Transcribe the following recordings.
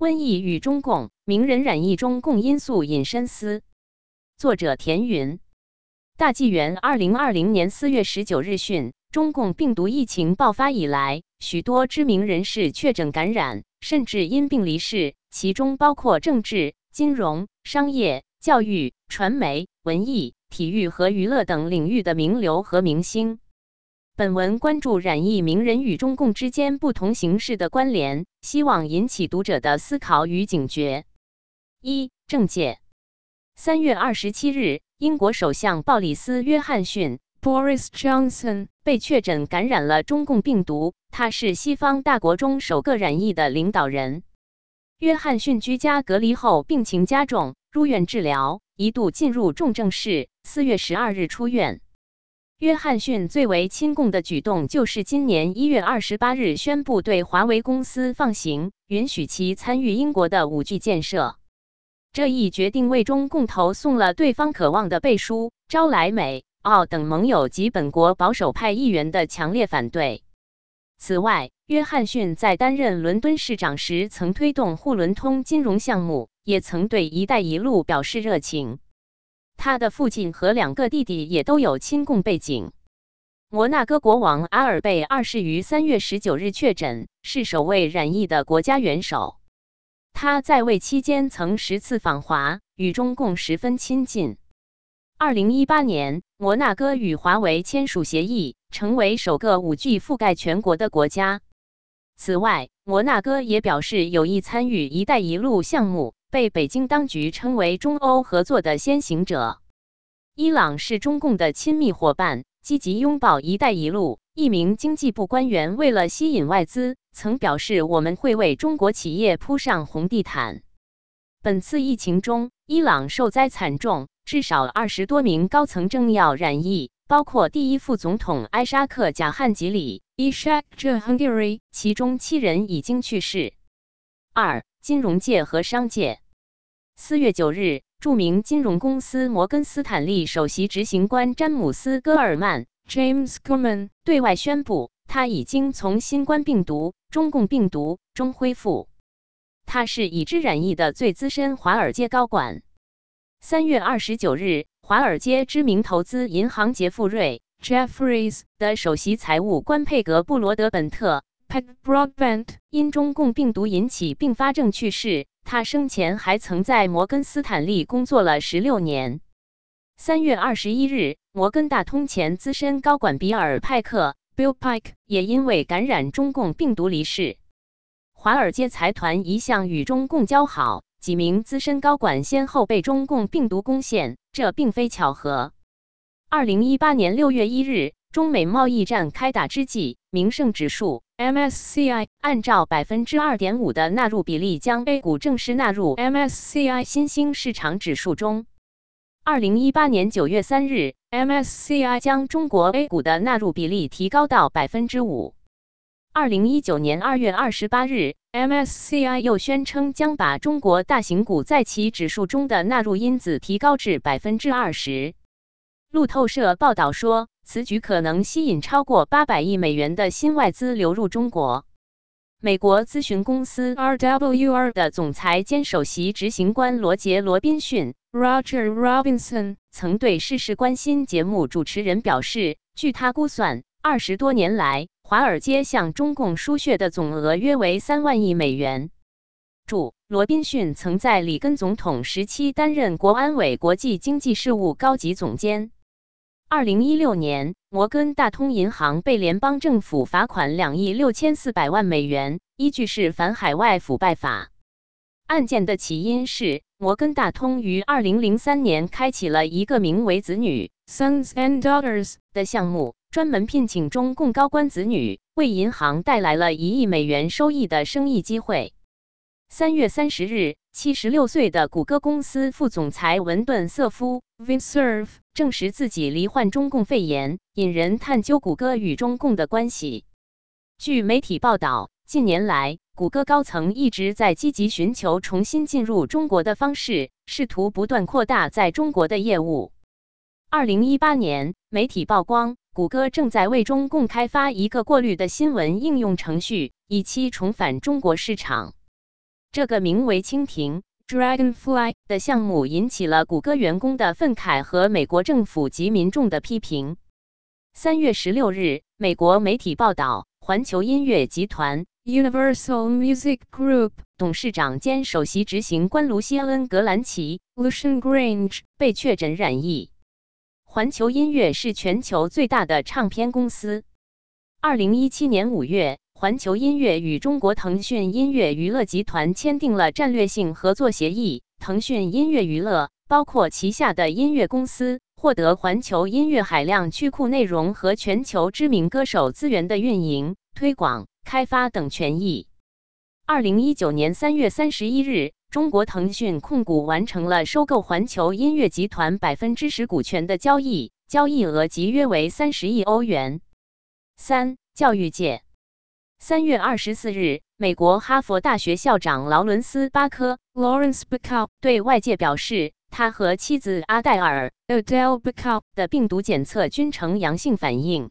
瘟疫与中共名人染疫中共因素引深思。作者田云。大纪元二零二零年四月十九日讯，中共病毒疫情爆发以来，许多知名人士确诊感染，甚至因病离世，其中包括政治、金融、商业、教育、传媒、文艺、体育和娱乐等领域的名流和明星。本文关注染疫名人与中共之间不同形式的关联，希望引起读者的思考与警觉。一、政界。三月二十七日，英国首相鲍里斯·约翰逊 （Boris Johnson） 被确诊感染了中共病毒，他是西方大国中首个染疫的领导人。约翰逊居家隔离后病情加重，入院治疗，一度进入重症室，四月十二日出院。约翰逊最为亲共的举动，就是今年一月二十八日宣布对华为公司放行，允许其参与英国的五 G 建设。这一决定为中共投送了对方渴望的背书，招来美、澳等盟友及本国保守派议员的强烈反对。此外，约翰逊在担任伦敦市长时，曾推动沪伦通金融项目，也曾对“一带一路”表示热情。他的父亲和两个弟弟也都有亲共背景。摩纳哥国王阿尔贝二世于三月十九日确诊，是首位染疫的国家元首。他在位期间曾十次访华，与中共十分亲近。二零一八年，摩纳哥与华为签署协议，成为首个五 G 覆盖全国的国家。此外，摩纳哥也表示有意参与“一带一路”项目。被北京当局称为中欧合作的先行者。伊朗是中共的亲密伙伴，积极拥抱“一带一路”。一名经济部官员为了吸引外资，曾表示：“我们会为中国企业铺上红地毯。”本次疫情中，伊朗受灾惨重，至少二十多名高层政要染疫，包括第一副总统埃沙克·贾汉吉里 （Ishak Jahangiri），其中七人已经去世。二。金融界和商界。四月九日，著名金融公司摩根斯坦利首席执行官詹姆斯·戈尔曼 （James Gorman） 对外宣布，他已经从新冠病毒、中共病毒中恢复。他是已知染疫的最资深华尔街高管。三月二十九日，华尔街知名投资银行杰富瑞 （Jeffries） 的首席财务官佩格·布罗德本特。Pat Broadbent 因中共病毒引起并发症去世。他生前还曾在摩根斯坦利工作了十六年。三月二十一日，摩根大通前资深高管比尔·派克 （Bill Pike） 也因为感染中共病毒离世。华尔街财团一向与中共交好，几名资深高管先后被中共病毒攻陷，这并非巧合。二零一八年六月一日，中美贸易战开打之际，名胜指数。MSCI 按照百分之二点五的纳入比例，将 A 股正式纳入 MSCI 新兴市场指数中。二零一八年九月三日，MSCI 将中国 A 股的纳入比例提高到百分之五。二零一九年二月二十八日，MSCI 又宣称将把中国大型股在其指数中的纳入因子提高至百分之二十。路透社报道说。此举可能吸引超过八百亿美元的新外资流入中国。美国咨询公司 RWR 的总裁兼首席执行官罗杰·罗宾逊 （Roger Robinson） 曾对《事事关心》节目主持人表示，据他估算，二十多年来，华尔街向中共输血的总额约为三万亿美元。注：罗宾逊曾在里根总统时期担任国安委国际经济事务高级总监。二零一六年，摩根大通银行被联邦政府罚款两亿六千四百万美元，依据是反海外腐败法。案件的起因是摩根大通于二零零三年开启了一个名为“子女 （Sons and Daughters）” 的项目，专门聘请中共高官子女，为银行带来了一亿美元收益的生意机会。三月三十日，七十六岁的谷歌公司副总裁文顿·瑟夫 v i n s e r v 证实自己罹患中共肺炎，引人探究谷歌与中共的关系。据媒体报道，近年来，谷歌高层一直在积极寻求重新进入中国的方式，试图不断扩大在中国的业务。二零一八年，媒体曝光，谷歌正在为中共开发一个过滤的新闻应用程序，以期重返中国市场。这个名为蜻蜓 （Dragonfly） 的项目引起了谷歌员工的愤慨和美国政府及民众的批评。三月十六日，美国媒体报道，环球音乐集团 （Universal Music Group） 董事长兼首席执行官卢西恩·格兰奇 （Lucian Grange） 被确诊染疫。环球音乐是全球最大的唱片公司。二零一七年五月，环球音乐与中国腾讯音乐娱乐集团签订了战略性合作协议。腾讯音乐娱乐包括旗下的音乐公司，获得环球音乐海量曲库内容和全球知名歌手资源的运营、推广、开发等权益。二零一九年三月三十一日，中国腾讯控股完成了收购环球音乐集团百分之十股权的交易，交易额即约为三十亿欧元。三、教育界。三月二十四日，美国哈佛大学校长劳伦斯·巴科 （Lawrence Bacow） 对外界表示，他和妻子阿黛尔 （Adele Bacow） 的病毒检测均呈阳性反应。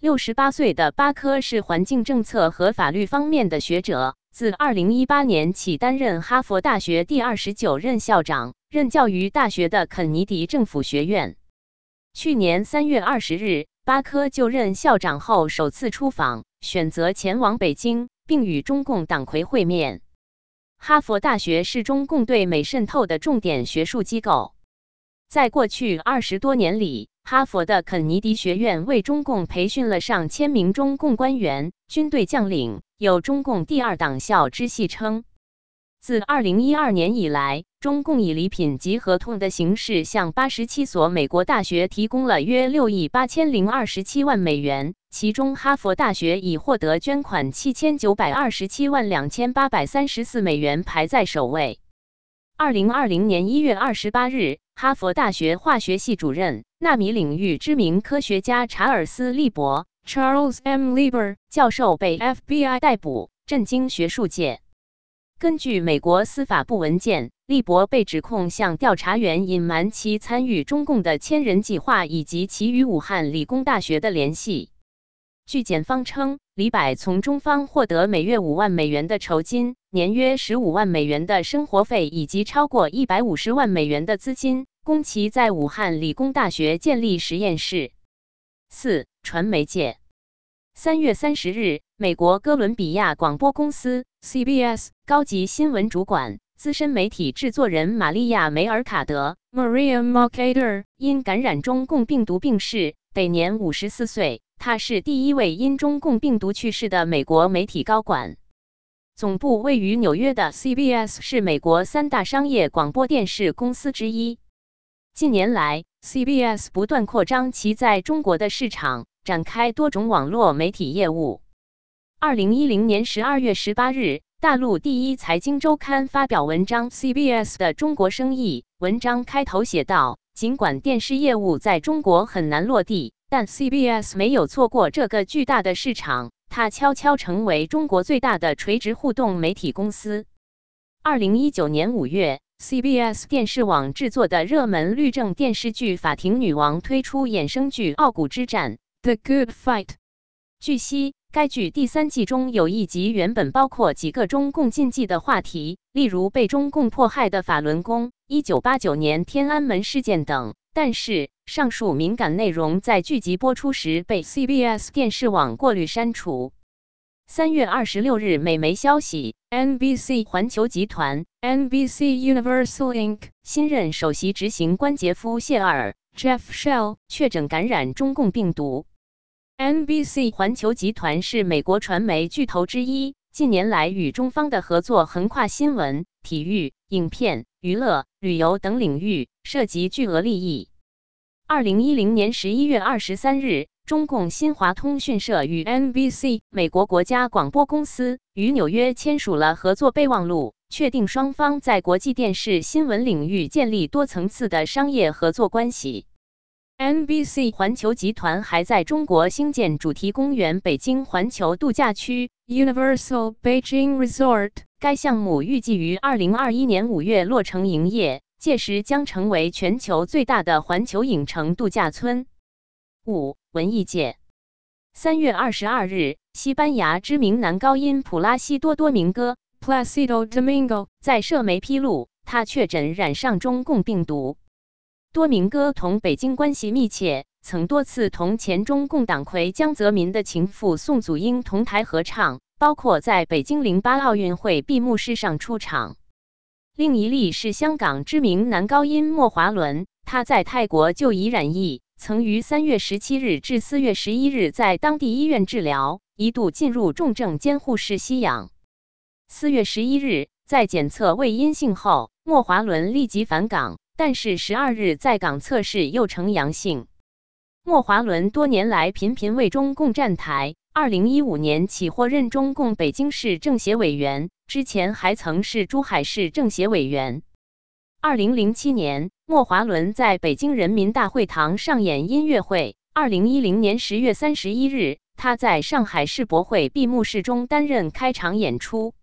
六十八岁的巴科是环境政策和法律方面的学者，自二零一八年起担任哈佛大学第二十九任校长，任教于大学的肯尼迪政府学院。去年三月二十日。巴科就任校长后首次出访，选择前往北京，并与中共党魁会面。哈佛大学是中共对美渗透的重点学术机构。在过去二十多年里，哈佛的肯尼迪学院为中共培训了上千名中共官员、军队将领，有“中共第二党校”之戏称。自二零一二年以来，中共以礼品及合同的形式向八十七所美国大学提供了约六亿八千零二十七万美元，其中哈佛大学已获得捐款七千九百二十七万两千八百三十四美元，排在首位。二零二零年一月二十八日，哈佛大学化学系主任、纳米领域知名科学家查尔斯·利伯 （Charles M. Lieber） 教授被 FBI 逮捕，震惊学术界。根据美国司法部文件，利伯被指控向调查员隐瞒其参与中共的千人计划以及其与武汉理工大学的联系。据检方称，李柏从中方获得每月五万美元的酬金、年约十五万美元的生活费以及超过一百五十万美元的资金，供其在武汉理工大学建立实验室。四、传媒界。三月三十日，美国哥伦比亚广播公司 （CBS） 高级新闻主管、资深媒体制作人玛利亚·梅尔卡德 （Maria Mercader） 因感染中共病毒病逝，得年五十四岁。他是第一位因中共病毒去世的美国媒体高管。总部位于纽约的 CBS 是美国三大商业广播电视公司之一。近年来，CBS 不断扩张其在中国的市场。展开多种网络媒体业务。二零一零年十二月十八日，大陆第一财经周刊发表文章《CBS 的中国生意》。文章开头写道：“尽管电视业务在中国很难落地，但 CBS 没有错过这个巨大的市场，它悄悄成为中国最大的垂直互动媒体公司。”二零一九年五月，CBS 电视网制作的热门律政电视剧《法庭女王》推出衍生剧《傲骨之战》。The Good Fight。据悉，该剧第三季中有一集原本包括几个中共禁忌的话题，例如被中共迫害的法轮功、一九八九年天安门事件等。但是，上述敏感内容在剧集播出时被 CBS 电视网过滤删除。三月二十六日，美媒消息，NBC 环球集团 （NBC Universal Inc.） 新任首席执行官杰夫·谢尔 （Jeff Shell） 确诊感染中共病毒。NBC 环球集团是美国传媒巨头之一，近年来与中方的合作横跨新闻、体育、影片、娱乐、旅游等领域，涉及巨额利益。二零一零年十一月二十三日，中共新华通讯社与 NBC 美国国家广播公司与纽约签署了合作备忘录，确定双方在国际电视新闻领域建立多层次的商业合作关系。NBC 环球集团还在中国兴建主题公园北京环球度假区 （Universal Beijing Resort）。该项目预计于二零二一年五月落成营业，届时将成为全球最大的环球影城度假村。五、文艺界。三月二十二日，西班牙知名男高音普拉西多多民歌 Placido Domingo 在社媒披露，他确诊染上中共病毒。多明戈同北京关系密切，曾多次同前中共党魁江泽民的情妇宋祖英同台合唱，包括在北京零八奥运会闭幕式上出场。另一例是香港知名男高音莫华伦，他在泰国就已染疫，曾于三月十七日至四月十一日在当地医院治疗，一度进入重症监护室吸氧。四月十一日，在检测为阴性后，莫华伦立即返港，但是十二日在港测试又呈阳性。莫华伦多年来频频为中共站台，二零一五年起获任中共北京市政协委员，之前还曾是珠海市政协委员。二零零七年，莫华伦在北京人民大会堂上演音乐会。二零一零年十月三十一日，他在上海世博会闭幕式中担任开场演出。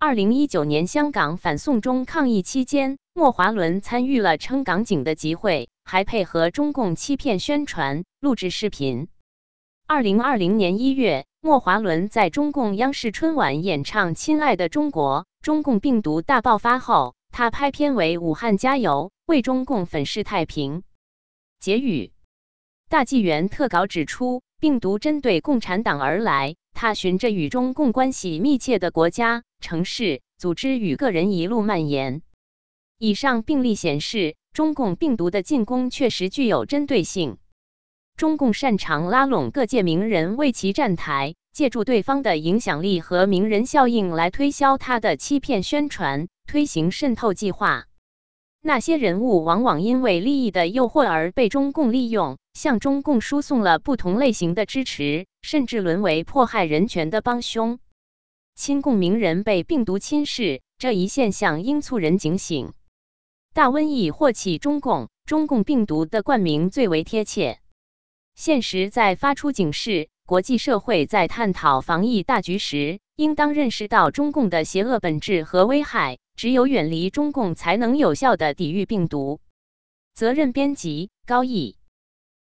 二零一九年香港反送中抗议期间，莫华伦参与了撑港警的集会，还配合中共欺骗宣传录制视频。二零二零年一月，莫华伦在中共央视春晚演唱《亲爱的中国》，中共病毒大爆发后，他拍片为“武汉加油”，为中共粉饰太平。结语：大纪元特稿指出，病毒针对共产党而来。他循着与中共关系密切的国家、城市、组织与个人一路蔓延。以上病例显示，中共病毒的进攻确实具有针对性。中共擅长拉拢各界名人为其站台，借助对方的影响力和名人效应来推销他的欺骗宣传，推行渗透计划。那些人物往往因为利益的诱惑而被中共利用，向中共输送了不同类型的支持，甚至沦为迫害人权的帮凶。亲共名人被病毒侵蚀，这一现象应促人警醒。大瘟疫祸起中共，中共病毒的冠名最为贴切。现实在发出警示，国际社会在探讨防疫大局时，应当认识到中共的邪恶本质和危害。只有远离中共，才能有效的抵御病毒。责任编辑：高毅。